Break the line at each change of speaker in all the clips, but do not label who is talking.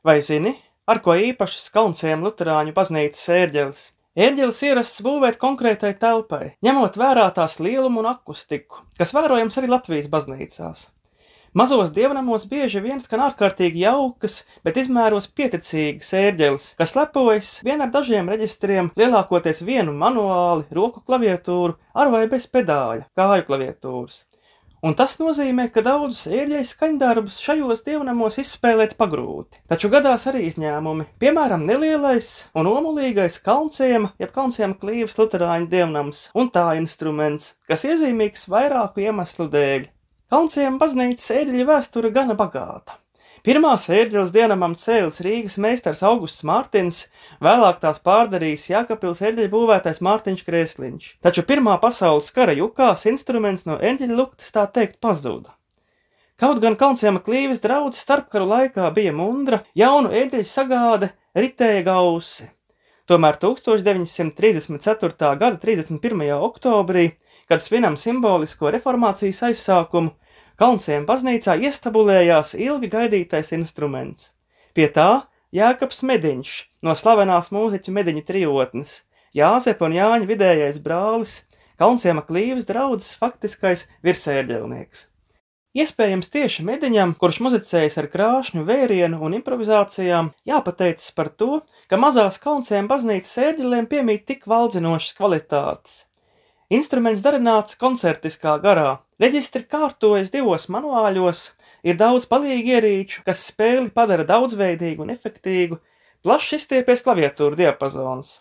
Vai zini, ar ko īpašas Kalnciem Luterāņu baznīcas ērģelis? Ērģelis ierasts būvēt konkrētai telpai, ņemot vērā tās lielumu un akustiku, kas vērojams arī Latvijas baznīcās. Mazos dievnamos bieži vien skan ārkārtīgi jaukas, bet izmēros pieticīgas ērģeles, kas lepojas vien ar dažiem reģistriem, lielākoties vienu manuāli, roku klaviatūru ar vai bez pedāļa, kāju klaviatūras. Un tas nozīmē, ka daudzus ērģeļu skaņdarbus šajos dievnamos izspēlēt pagrūti. Taču gadās arī izņēmumi, piemēram, nelielais un omulīgais kalnciema, jeb kalnciema klīvas luterāņu dievnams un tā instruments, kas iezīmīgs vairāku iemeslu dēļ. Kalnciema baznīcas ērģeļu vēsture gana bagāta. Pirmās ērģeles dienamam cēlis Rīgas meistars Augusts Mārtins, vēlāk tās pārdarījis Jākapils ērģeļu būvētais Mārtiņš Krēsliņš. Taču Pirmā pasaules kara jukās instruments no ērģeļu luktas tā teikt pazuda. Kaut gan Kalnciema klīves draudz starpkaru laikā bija mundra, jaunu ērģeļu sagāde ritēja gausi. Tomēr 1934. gada 31. oktobrī, kad svinam simbolisko reformācijas aizsākumu, Kalnciem baznīcā iestabulējās ilgi gaidītais instruments. Pie tā Jēkabs Mediņš no slavenās mūziķu mediņu trijotnes, Jāzepa un Jāņa vidējais brālis, Kalnciema klīvas draudzes faktiskais virsērģelnieks. Iespējams tieši mediņam, kurš muzicējis ar krāšņu vērienu un improvizācijām, jāpateicas par to, ka mazās Kalnciem baznīcas ērģelēm piemīt tik valdzinošas kvalitātes. Instruments darināts koncertiskā garā, Reģistri kārtojas divos manuāļos, ir daudz palīgi ierīču, kas spēli padara daudzveidīgu un efektīgu, plašs izstiepies klaviatūru diapazons.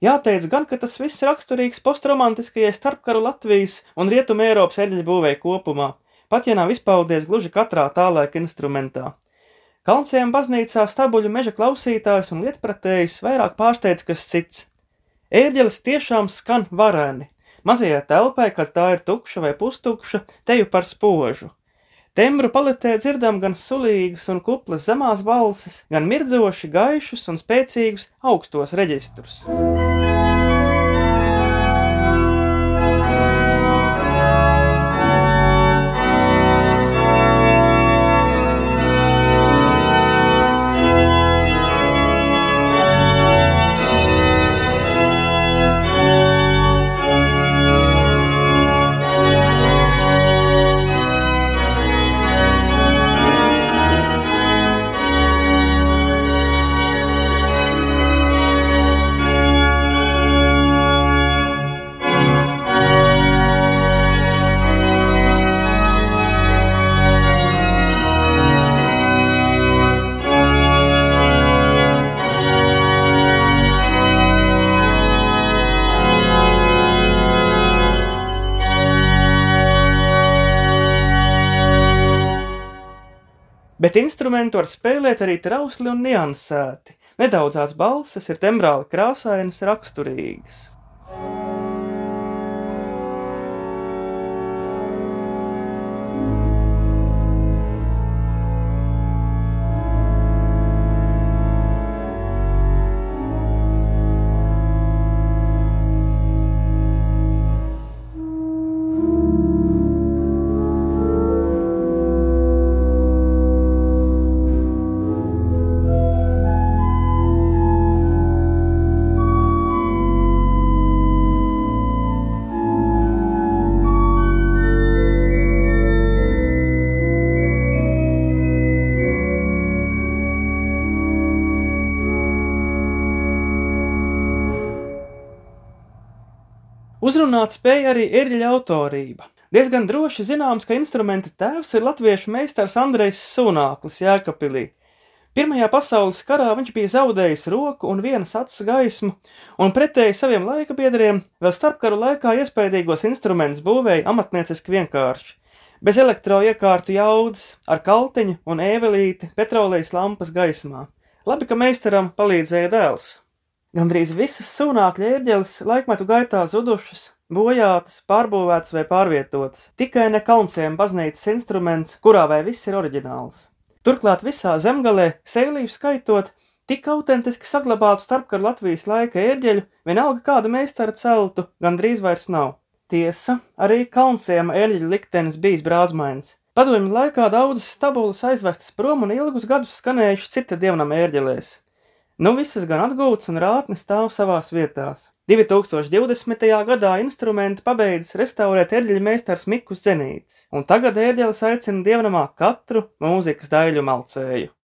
Jāteic gan, ka tas viss raksturīgs postromantiskajai starpkaru Latvijas un Rietuma Eiropas eļļu būvēja kopumā, pat ja nav izpaudies gluži katrā tā laika instrumentā. Kalnciem baznīcā stabuļu meža klausītājs un lietpratējs vairāk pārsteidz kas cits. Ērģeles tiešām skan vareni, Mazajai telpai, kad tā ir tukša vai pustukša, teju par spožu. Tembru paletē dzirdam gan sulīgas un kuplas zemās balsis, gan mirdzoši gaišus un spēcīgus augstos reģistrus. Bet instrumentu var spēlēt arī trausli un niansēti. Nedaudzās balses ir tembrāli krāsainas raksturīgas. Uzrunāt spēja arī ērģeļa autorība. Diezgan droši zināms, ka instrumenta tēvs ir latviešu meistars Andrejs Sunāklis Jēkapilī. Pirmajā pasaules karā viņš bija zaudējis roku un vienas acis gaismu, un pretēji saviem laika biedriem vēl starpkaru laikā iespējīgos instrumentus būvēja amatnieciski vienkārši. Bez elektroiekārtu jaudas, ar kaltiņu un ēvelīti petrolejas lampas gaismā. Labi, ka meistaram palīdzēja dēls. Gandrīz visas sūnākļa ērģeles laikmetu gaitā zudušas, bojātas, pārbūvētas vai pārvietotas. Tikai ne kalnciem baznīcas instruments, kurā vai viss ir oriģināls. Turklāt visā zemgalē, sēlību skaitot, tik autentiski saglabātu starpkar Latvijas laika ērģeļu, vienalga kādu meistaru celtu, gandrīz vairs nav. Tiesa, arī kalnciem ērģeļu liktenis bijis brāzmains. Padomju laikā daudzas stabulas aizvestas prom un ilgus gadus skanējuši cita dievnam ērģelēs. Nu visas gan atgūtas un rātnes stāv savās vietās. 2020. gadā instrumentu pabeidzis restaurēt ērģeļa meistars Mikus Zenītis, un tagad ērģelis aicina dievnamā katru mūzikas daļu malcēju.